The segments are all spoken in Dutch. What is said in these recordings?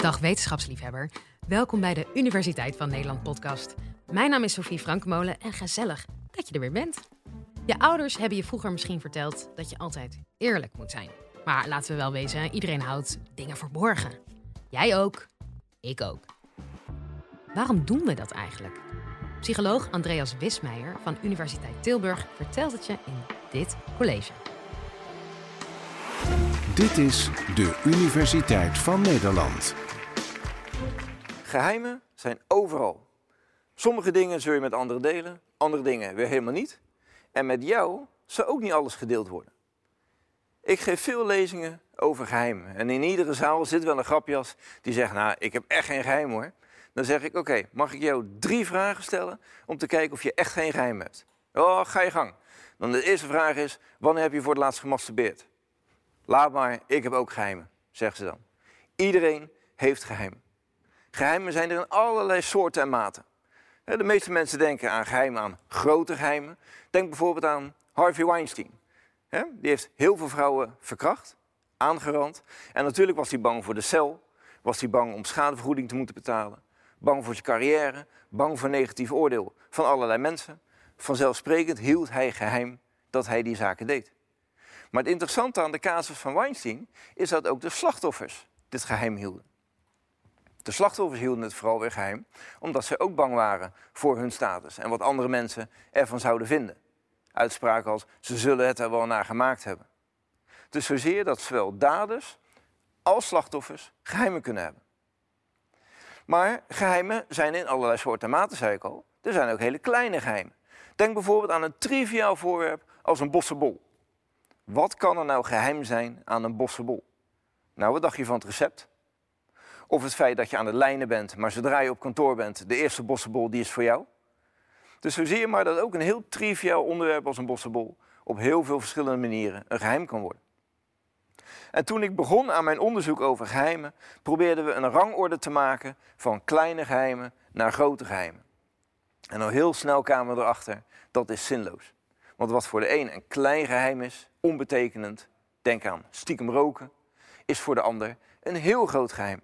Dag wetenschapsliefhebber. Welkom bij de Universiteit van Nederland podcast. Mijn naam is Sophie Frankmolen en gezellig dat je er weer bent. Je ouders hebben je vroeger misschien verteld dat je altijd eerlijk moet zijn. Maar laten we wel wezen, iedereen houdt dingen verborgen. Jij ook, ik ook. Waarom doen we dat eigenlijk? Psycholoog Andreas Wismeijer van Universiteit Tilburg vertelt het je in dit college. Dit is de Universiteit van Nederland. Geheimen zijn overal. Sommige dingen zul je met anderen delen, andere dingen weer helemaal niet. En met jou zal ook niet alles gedeeld worden. Ik geef veel lezingen over geheimen. En in iedere zaal zit wel een grapjas die zegt, nou, ik heb echt geen geheim hoor. Dan zeg ik, oké, mag ik jou drie vragen stellen om te kijken of je echt geen geheim hebt? Oh, ga je gang. Dan de eerste vraag is, wanneer heb je voor het laatst gemasturbeerd? Laat maar, ik heb ook geheimen, zegt ze dan. Iedereen heeft geheimen. Geheimen zijn er in allerlei soorten en maten. De meeste mensen denken aan geheimen, aan grote geheimen. Denk bijvoorbeeld aan Harvey Weinstein. Die heeft heel veel vrouwen verkracht, aangerand. En natuurlijk was hij bang voor de cel. Was hij bang om schadevergoeding te moeten betalen. Bang voor zijn carrière. Bang voor negatief oordeel van allerlei mensen. Vanzelfsprekend hield hij geheim dat hij die zaken deed. Maar het interessante aan de casus van Weinstein is dat ook de slachtoffers dit geheim hielden. De slachtoffers hielden het vooral weer geheim, omdat ze ook bang waren voor hun status en wat andere mensen ervan zouden vinden. Uitspraken als ze zullen het er wel naar gemaakt hebben. Dus zozeer dat zowel daders als slachtoffers geheimen kunnen hebben. Maar geheimen zijn in allerlei soorten maten, zei ik al. Er zijn ook hele kleine geheimen. Denk bijvoorbeeld aan een triviaal voorwerp als een bossenbol. Wat kan er nou geheim zijn aan een bossenbol? Nou, wat dacht je van het recept? Of het feit dat je aan de lijnen bent, maar zodra je op kantoor bent, de eerste bossenbol die is voor jou? Dus zo zie je maar dat ook een heel triviaal onderwerp als een bossenbol op heel veel verschillende manieren een geheim kan worden. En toen ik begon aan mijn onderzoek over geheimen, probeerden we een rangorde te maken van kleine geheimen naar grote geheimen. En al heel snel kwamen we erachter, dat is zinloos. Want wat voor de een een klein geheim is, onbetekenend, denk aan stiekem roken, is voor de ander een heel groot geheim.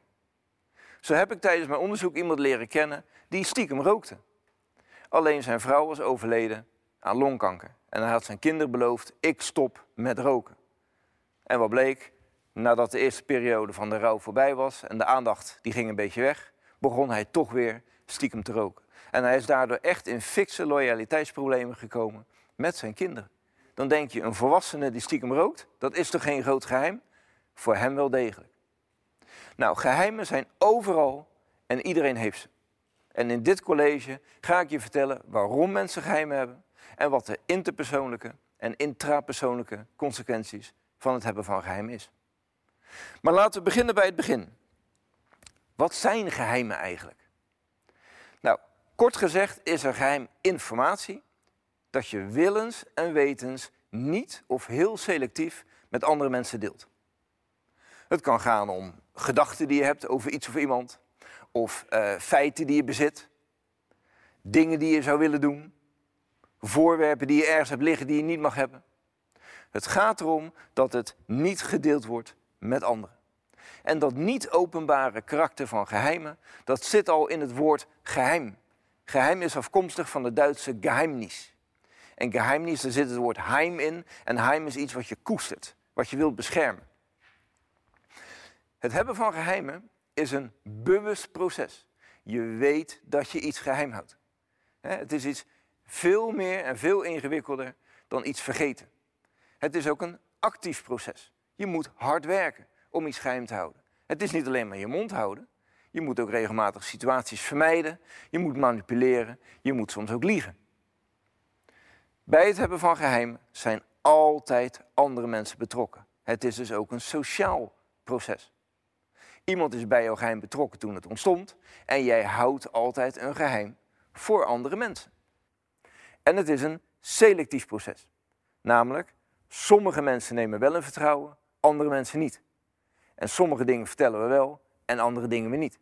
Zo heb ik tijdens mijn onderzoek iemand leren kennen die stiekem rookte. Alleen zijn vrouw was overleden aan longkanker. En hij had zijn kinderen beloofd, ik stop met roken. En wat bleek? Nadat de eerste periode van de rouw voorbij was en de aandacht die ging een beetje weg, begon hij toch weer stiekem te roken. En hij is daardoor echt in fikse loyaliteitsproblemen gekomen met zijn kinderen. Dan denk je, een volwassene die stiekem rookt, dat is toch geen groot geheim? Voor hem wel degelijk. Nou, geheimen zijn overal en iedereen heeft ze. En in dit college ga ik je vertellen waarom mensen geheimen hebben en wat de interpersoonlijke en intrapersoonlijke consequenties van het hebben van geheim is. Maar laten we beginnen bij het begin. Wat zijn geheimen eigenlijk? Nou, kort gezegd is er geheim informatie dat je willens en wetens niet of heel selectief met andere mensen deelt. Het kan gaan om gedachten die je hebt over iets of iemand, of uh, feiten die je bezit, dingen die je zou willen doen, voorwerpen die je ergens hebt liggen die je niet mag hebben. Het gaat erom dat het niet gedeeld wordt met anderen. En dat niet openbare karakter van geheimen, dat zit al in het woord geheim. Geheim is afkomstig van de Duitse Geheimnis. En Geheimnis, daar zit het woord heim in. En heim is iets wat je koestert, wat je wilt beschermen. Het hebben van geheimen is een bewust proces. Je weet dat je iets geheim houdt. Het is iets veel meer en veel ingewikkelder dan iets vergeten. Het is ook een actief proces. Je moet hard werken om iets geheim te houden. Het is niet alleen maar je mond houden. Je moet ook regelmatig situaties vermijden. Je moet manipuleren. Je moet soms ook liegen. Bij het hebben van geheimen zijn altijd andere mensen betrokken. Het is dus ook een sociaal proces. Iemand is bij jouw geheim betrokken toen het ontstond en jij houdt altijd een geheim voor andere mensen. En het is een selectief proces. Namelijk, sommige mensen nemen wel een vertrouwen, andere mensen niet. En sommige dingen vertellen we wel en andere dingen we niet.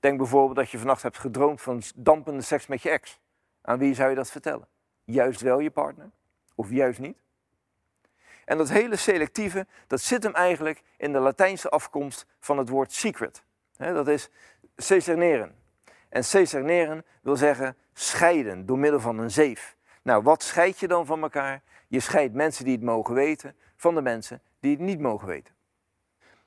Denk bijvoorbeeld dat je vannacht hebt gedroomd van dampende seks met je ex. Aan wie zou je dat vertellen? Juist wel je partner of juist niet? En dat hele selectieve, dat zit hem eigenlijk in de Latijnse afkomst van het woord secret. Dat is secerneren. En secerneren wil zeggen scheiden door middel van een zeef. Nou, wat scheid je dan van elkaar? Je scheidt mensen die het mogen weten van de mensen die het niet mogen weten.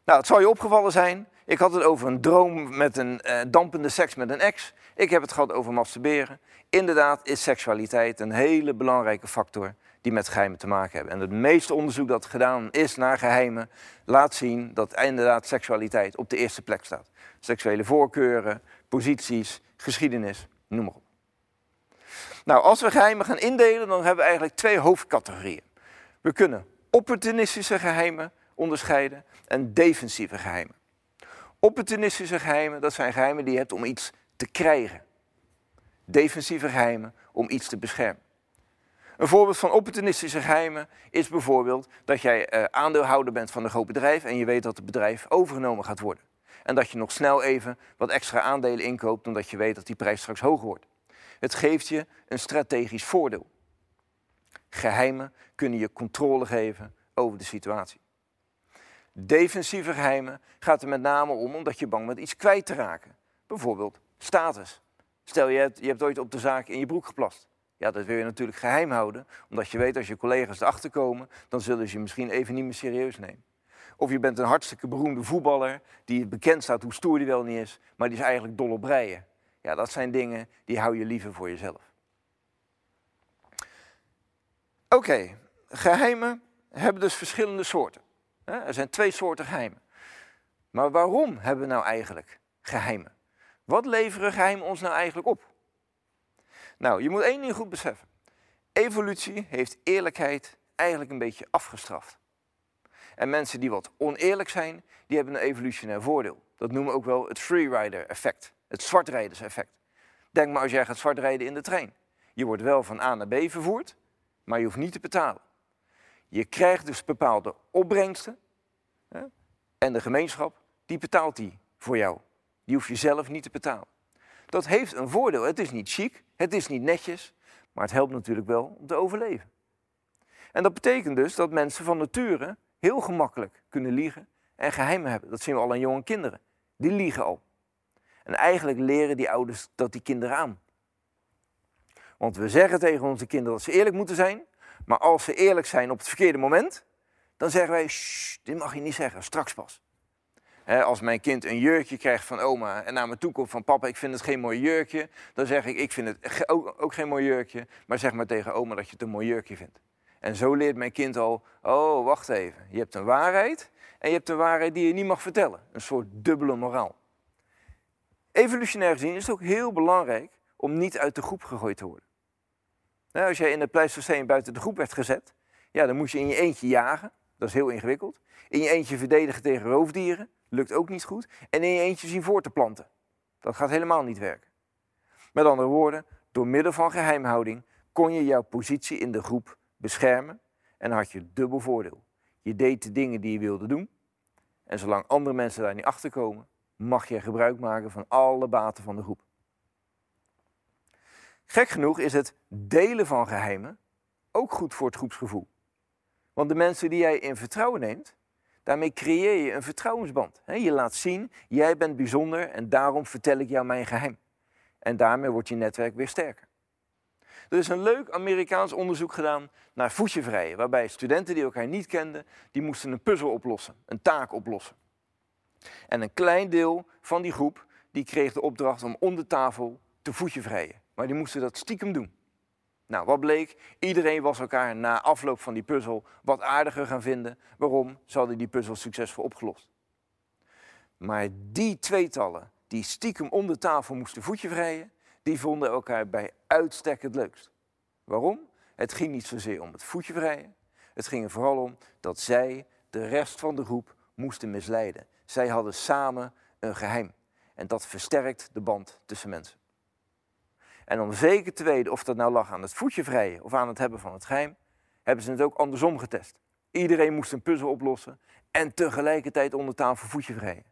Nou, het zal je opgevallen zijn. Ik had het over een droom met een uh, dampende seks met een ex. Ik heb het gehad over masturberen. Inderdaad is seksualiteit een hele belangrijke factor die met geheimen te maken hebben. En het meeste onderzoek dat gedaan is naar geheimen laat zien dat inderdaad seksualiteit op de eerste plek staat. Seksuele voorkeuren, posities, geschiedenis, noem maar op. Nou, als we geheimen gaan indelen, dan hebben we eigenlijk twee hoofdcategorieën. We kunnen opportunistische geheimen onderscheiden en defensieve geheimen. Opportunistische geheimen, dat zijn geheimen die je hebt om iets te krijgen. Defensieve geheimen om iets te beschermen. Een voorbeeld van opportunistische geheimen is bijvoorbeeld dat jij eh, aandeelhouder bent van een groot bedrijf en je weet dat het bedrijf overgenomen gaat worden. En dat je nog snel even wat extra aandelen inkoopt omdat je weet dat die prijs straks hoger wordt. Het geeft je een strategisch voordeel. Geheimen kunnen je controle geven over de situatie. Defensieve geheimen gaat er met name om omdat je bang bent iets kwijt te raken. Bijvoorbeeld status. Stel je hebt, je hebt ooit op de zaak in je broek geplast. Ja, dat wil je natuurlijk geheim houden, omdat je weet als je collega's erachter komen, dan zullen ze je misschien even niet meer serieus nemen. Of je bent een hartstikke beroemde voetballer die bekend staat hoe stoer die wel niet is, maar die is eigenlijk dol op breien. Ja, dat zijn dingen die hou je liever voor jezelf. Oké, geheimen hebben dus verschillende soorten. Er zijn twee soorten geheimen. Maar waarom hebben we nou eigenlijk geheimen? Wat leveren geheimen ons nou eigenlijk op? Nou, je moet één ding goed beseffen. Evolutie heeft eerlijkheid eigenlijk een beetje afgestraft. En mensen die wat oneerlijk zijn, die hebben een evolutionair voordeel. Dat noemen we ook wel het freerider effect, het zwartrijders-effect. Denk maar als jij gaat zwartrijden in de trein. Je wordt wel van A naar B vervoerd, maar je hoeft niet te betalen. Je krijgt dus bepaalde opbrengsten hè, en de gemeenschap die betaalt die voor jou. Die hoef je zelf niet te betalen. Dat heeft een voordeel. Het is niet chic, het is niet netjes, maar het helpt natuurlijk wel om te overleven. En dat betekent dus dat mensen van nature heel gemakkelijk kunnen liegen en geheimen hebben. Dat zien we al aan jonge kinderen. Die liegen al. En eigenlijk leren die ouders dat die kinderen aan. Want we zeggen tegen onze kinderen dat ze eerlijk moeten zijn, maar als ze eerlijk zijn op het verkeerde moment, dan zeggen wij, dit mag je niet zeggen, straks pas als mijn kind een jurkje krijgt van oma en naar me toe komt van papa, ik vind het geen mooi jurkje, dan zeg ik, ik vind het ook, geen mooi jurkje, maar zeg maar tegen oma dat je het een mooi jurkje vindt. En zo leert mijn kind al, oh, wacht even, je hebt een waarheid en je hebt een waarheid die je niet mag vertellen. Een soort dubbele moraal. Evolutionair gezien is het ook heel belangrijk om niet uit de groep gegooid te worden. als jij in het Pleistoceen buiten de groep werd gezet, ja, dan moest je in je eentje jagen. Dat is heel ingewikkeld. In je eentje verdedigen tegen roofdieren. Lukt ook niet goed. En in je eentje zien voor te planten. Dat gaat helemaal niet werken. Met andere woorden, door middel van geheimhouding kon je jouw positie in de groep beschermen en had je dubbel voordeel. Je deed de dingen die je wilde doen en zolang andere mensen daar niet achter komen, mag je gebruik maken van alle baten van de groep. Gek genoeg is het delen van geheimen ook goed voor het groepsgevoel. Want de mensen die jij in vertrouwen neemt, Daarmee creëer je een vertrouwensband. Je laat zien, jij bent bijzonder en daarom vertel ik jou mijn geheim. En daarmee wordt je netwerk weer sterker. Er is een leuk Amerikaans onderzoek gedaan naar voetjevrijen, waarbij studenten die elkaar niet kenden, die moesten een puzzel oplossen, een taak oplossen. En een klein deel van die groep die kreeg de opdracht om de tafel te voetjevrijen. Maar die moesten dat stiekem doen. Nou, wat bleek? Iedereen was elkaar na afloop van die puzzel wat aardiger gaan vinden. Waarom? Ze hadden die puzzel succesvol opgelost. Maar die tweetallen die stiekem om de tafel moesten voetje vrijen, die vonden elkaar bij uitstek het leukst. Waarom? Het ging niet zozeer om het voetje vrijen. Het ging er vooral om dat zij de rest van de groep moesten misleiden. Zij hadden samen een geheim. En dat versterkt de band tussen mensen. En om zeker te weten of dat nou lag aan het voetje vrijen of aan het hebben van het geheim, hebben ze het ook andersom getest. Iedereen moest een puzzel oplossen en tegelijkertijd onder tafel voetje vrijen.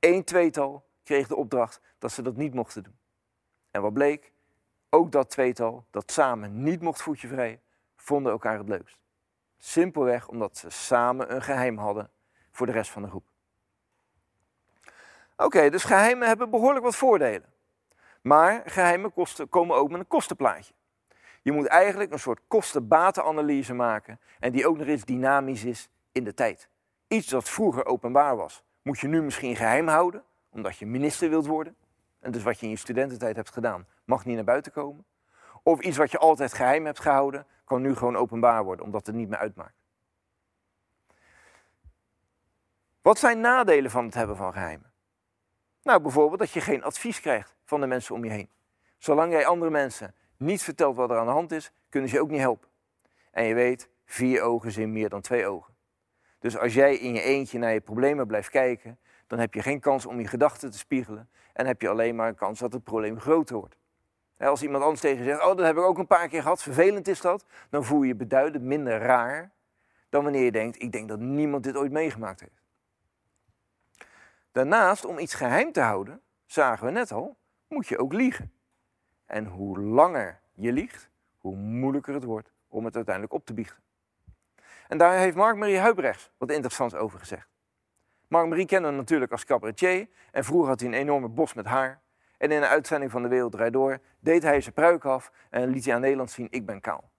Eén tweetal kreeg de opdracht dat ze dat niet mochten doen. En wat bleek? Ook dat tweetal dat samen niet mocht voetje vrijen, vonden elkaar het leukst. Simpelweg omdat ze samen een geheim hadden voor de rest van de groep. Oké, dus geheimen hebben behoorlijk wat voordelen. Maar geheimen kosten, komen ook met een kostenplaatje. Je moet eigenlijk een soort kosten-batenanalyse maken en die ook nog eens dynamisch is in de tijd. Iets dat vroeger openbaar was, moet je nu misschien geheim houden, omdat je minister wilt worden. En dus wat je in je studententijd hebt gedaan, mag niet naar buiten komen. Of iets wat je altijd geheim hebt gehouden, kan nu gewoon openbaar worden, omdat het niet meer uitmaakt. Wat zijn nadelen van het hebben van geheimen? Nou, bijvoorbeeld dat je geen advies krijgt van de mensen om je heen. Zolang jij andere mensen niet vertelt wat er aan de hand is, kunnen ze je ook niet helpen. En je weet, vier ogen zien meer dan twee ogen. Dus als jij in je eentje naar je problemen blijft kijken, dan heb je geen kans om je gedachten te spiegelen en heb je alleen maar een kans dat het probleem groter wordt. Als iemand anders tegen je zegt, oh dat heb ik ook een paar keer gehad, vervelend is dat, dan voel je je beduidend minder raar dan wanneer je denkt, ik denk dat niemand dit ooit meegemaakt heeft. Daarnaast, om iets geheim te houden, zagen we net al, moet je ook liegen. En hoe langer je liegt, hoe moeilijker het wordt om het uiteindelijk op te biechten. En daar heeft Mark-Marie Huibrechts wat interessants over gezegd. Mark-Marie kende natuurlijk als cabaretier en vroeger had hij een enorme bos met haar. En in een uitzending van De Wereld Draait Door deed hij zijn pruik af en liet hij aan Nederland zien, ik ben kaal.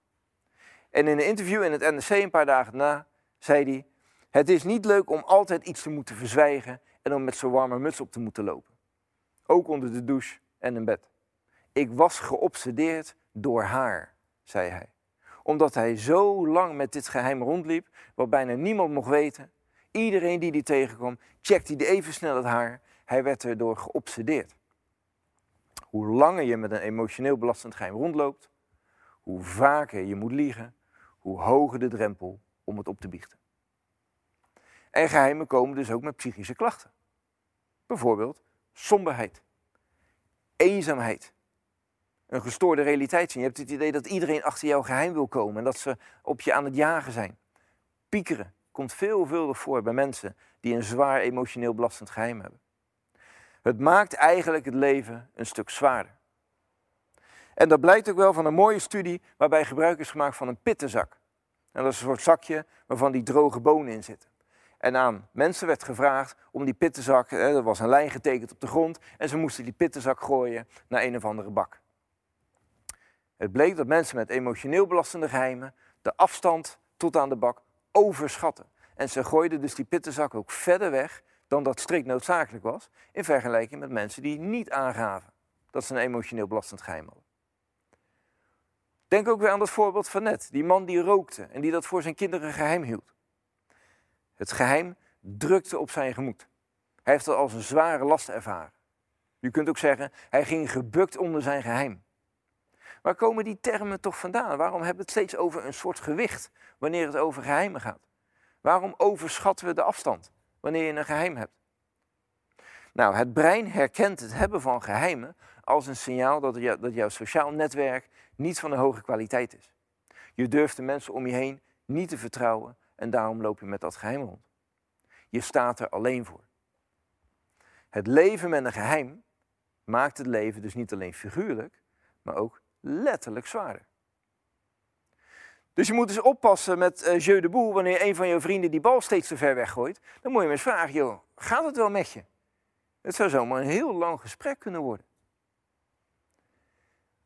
En in een interview in het NRC een paar dagen na zei hij, het is niet leuk om altijd iets te moeten verzwijgen en om met zo'n warme muts op te moeten lopen. Ook onder de douche en in bed. Ik was geobsedeerd door haar, zei hij. Omdat hij zo lang met dit geheim rondliep, wat bijna niemand mocht weten. Iedereen die die tegenkwam, checkte hij even snel het haar. Hij werd erdoor geobsedeerd. Hoe langer je met een emotioneel belastend geheim rondloopt, hoe vaker je moet liegen, hoe hoger de drempel om het op te biechten. En geheimen komen dus ook met psychische klachten. Bijvoorbeeld somberheid, eenzaamheid, een gestoorde realiteit zien. Je hebt het idee dat iedereen achter jouw geheim wil komen en dat ze op je aan het jagen zijn. Piekeren komt veelvuldig voor bij mensen die een zwaar emotioneel belastend geheim hebben. Het maakt eigenlijk het leven een stuk zwaarder. En dat blijkt ook wel van een mooie studie waarbij gebruik is gemaakt van een pittenzak. En dat is een soort zakje waarvan die droge bonen in zitten. En aan mensen werd gevraagd om die pittenzak, er was een lijn getekend op de grond, en ze moesten die pittenzak gooien naar een of andere bak. Het bleek dat mensen met emotioneel belastende geheimen de afstand tot aan de bak overschatten. En ze gooiden dus die pittenzak ook verder weg dan dat strikt noodzakelijk was, in vergelijking met mensen die niet aangaven dat ze een emotioneel belastend geheim hadden. Denk ook weer aan dat voorbeeld van net, die man die rookte en die dat voor zijn kinderen geheim hield. Het geheim drukte op zijn gemoed. Hij heeft het als een zware last ervaren. Je kunt ook zeggen, hij ging gebukt onder zijn geheim. Waar komen die termen toch vandaan? Waarom hebben we het steeds over een soort gewicht wanneer het over geheimen gaat? Waarom overschatten we de afstand wanneer je een geheim hebt? Nou, het brein herkent het hebben van geheimen als een signaal dat, dat jouw sociaal netwerk niet van een hoge kwaliteit is. Je durft de mensen om je heen niet te vertrouwen en daarom loop je met dat geheim rond. Je staat er alleen voor. Het leven met een geheim maakt het leven dus niet alleen figuurlijk, maar ook letterlijk zwaarder. Dus je moet dus oppassen met uh, jeu de boel wanneer een van je vrienden die bal steeds te ver weggooit. Dan moet je hem eens vragen, joh, gaat het wel met je? Het zou zomaar een heel lang gesprek kunnen worden.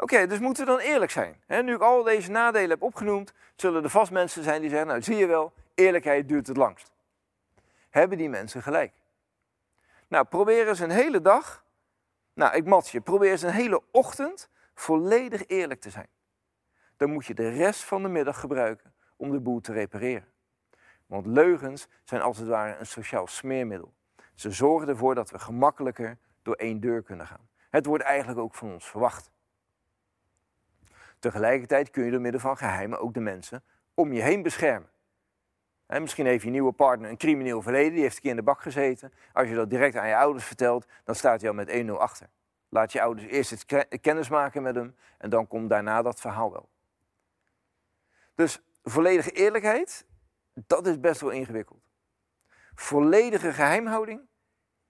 Oké, dus moeten we dan eerlijk zijn. nu ik al deze nadelen heb opgenoemd, zullen er vast mensen zijn die zeggen, nou zie je wel, eerlijkheid duurt het langst. Hebben die mensen gelijk? Nou, probeer eens een hele dag, nou ik mat je, probeer eens een hele ochtend volledig eerlijk te zijn. Dan moet je de rest van de middag gebruiken om de boel te repareren. Want leugens zijn als het ware een sociaal smeermiddel. Ze zorgen ervoor dat we gemakkelijker door één deur kunnen gaan. Het wordt eigenlijk ook van ons verwacht. Tegelijkertijd kun je door middel van geheimen ook de mensen om je heen beschermen. misschien heeft je nieuwe partner een crimineel verleden, die heeft een keer in de bak gezeten. Als je dat direct aan je ouders vertelt, dan staat hij al met 1-0 achter. Laat je ouders eerst het kennis maken met hem en dan komt daarna dat verhaal wel. Dus volledige eerlijkheid, dat is best wel ingewikkeld. Volledige geheimhouding,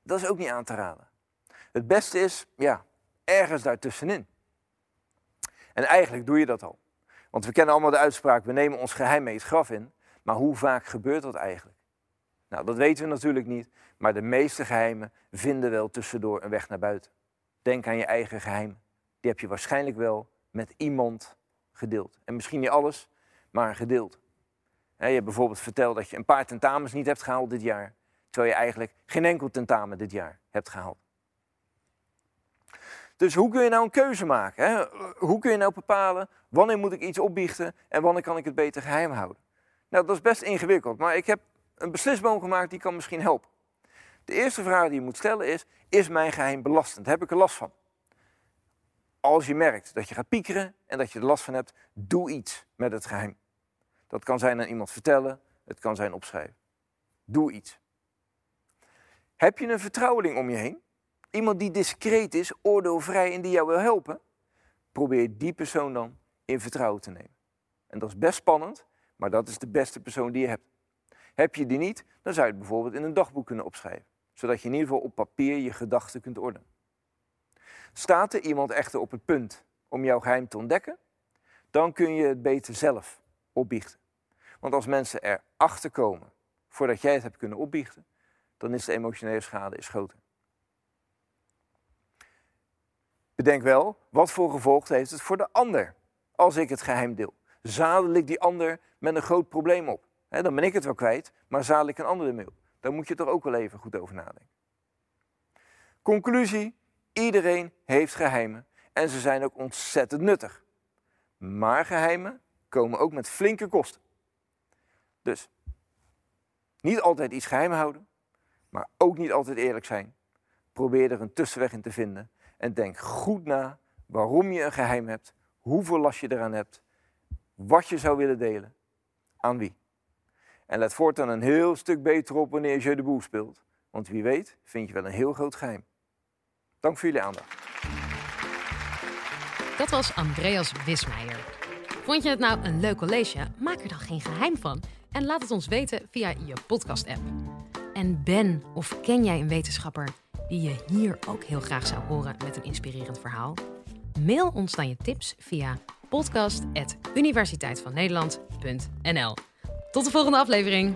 dat is ook niet aan te raden. Het beste is, ja, ergens daartussenin. En eigenlijk doe je dat al. Want we kennen allemaal de uitspraak, we nemen ons geheim mee het graf in. Maar hoe vaak gebeurt dat eigenlijk? Nou, dat weten we natuurlijk niet. Maar de meeste geheimen vinden wel tussendoor een weg naar buiten. Denk aan je eigen geheim. Die heb je waarschijnlijk wel met iemand gedeeld. En misschien niet alles, maar gedeeld. je hebt bijvoorbeeld verteld dat je een paar tentamens niet hebt gehaald dit jaar. Terwijl je eigenlijk geen enkel tentamen dit jaar hebt gehaald. Dus hoe kun je nou een keuze maken? Hè? Hoe kun je nou bepalen wanneer moet ik iets opbiechten en wanneer kan ik het beter geheim houden? Nou, dat is best ingewikkeld, maar ik heb een beslisboom gemaakt die kan misschien helpen. De eerste vraag die je moet stellen is, is mijn geheim belastend? Heb ik er last van? Als je merkt dat je gaat piekeren en dat je er last van hebt, doe iets met het geheim. Dat kan zijn aan iemand vertellen, het kan zijn opschrijven. Doe iets. Heb je een vertrouweling om je heen? Iemand die discreet is, oordeelvrij en die jou wil helpen? Probeer die persoon dan in vertrouwen te nemen. En dat is best spannend, maar dat is de beste persoon die je hebt. Heb je die niet, dan zou je het bijvoorbeeld in een dagboek kunnen opschrijven, zodat je in ieder geval op papier je gedachten kunt ordenen. Staat er iemand echter op het punt om jouw geheim te ontdekken, dan kun je het beter zelf opbiechten. Want als mensen erachter komen voordat jij het hebt kunnen opbiechten, dan is de emotionele schade is groter. Bedenk wel, wat voor gevolg heeft het voor de ander als ik het geheim deel? Zadel ik die ander met een groot probleem op? dan ben ik het wel kwijt, maar zadel ik een ander ermee op? Daar moet je toch ook wel even goed over nadenken. Conclusie, iedereen heeft geheimen en ze zijn ook ontzettend nuttig. Maar geheimen komen ook met flinke kosten. Dus niet altijd iets geheim houden, maar ook niet altijd eerlijk zijn. Probeer er een tussenweg in te vinden en denk goed na waarom je een geheim hebt, hoeveel last je eraan hebt, wat je zou willen delen, aan wie. En let voortaan een heel stuk beter op wanneer je de boel speelt. Want wie weet vind je wel een heel groot geheim. Dank voor jullie aandacht. Dat was Andreas Wismeijer. Vond je het nou een leuk college? Maak er dan geen geheim van en laat het ons weten via je podcast-app. En ben of ken jij een wetenschapper die je hier ook heel graag zou horen met een inspirerend verhaal? Mail ons dan je tips via podcast.universiteitvannederland.nl. Tot de volgende aflevering.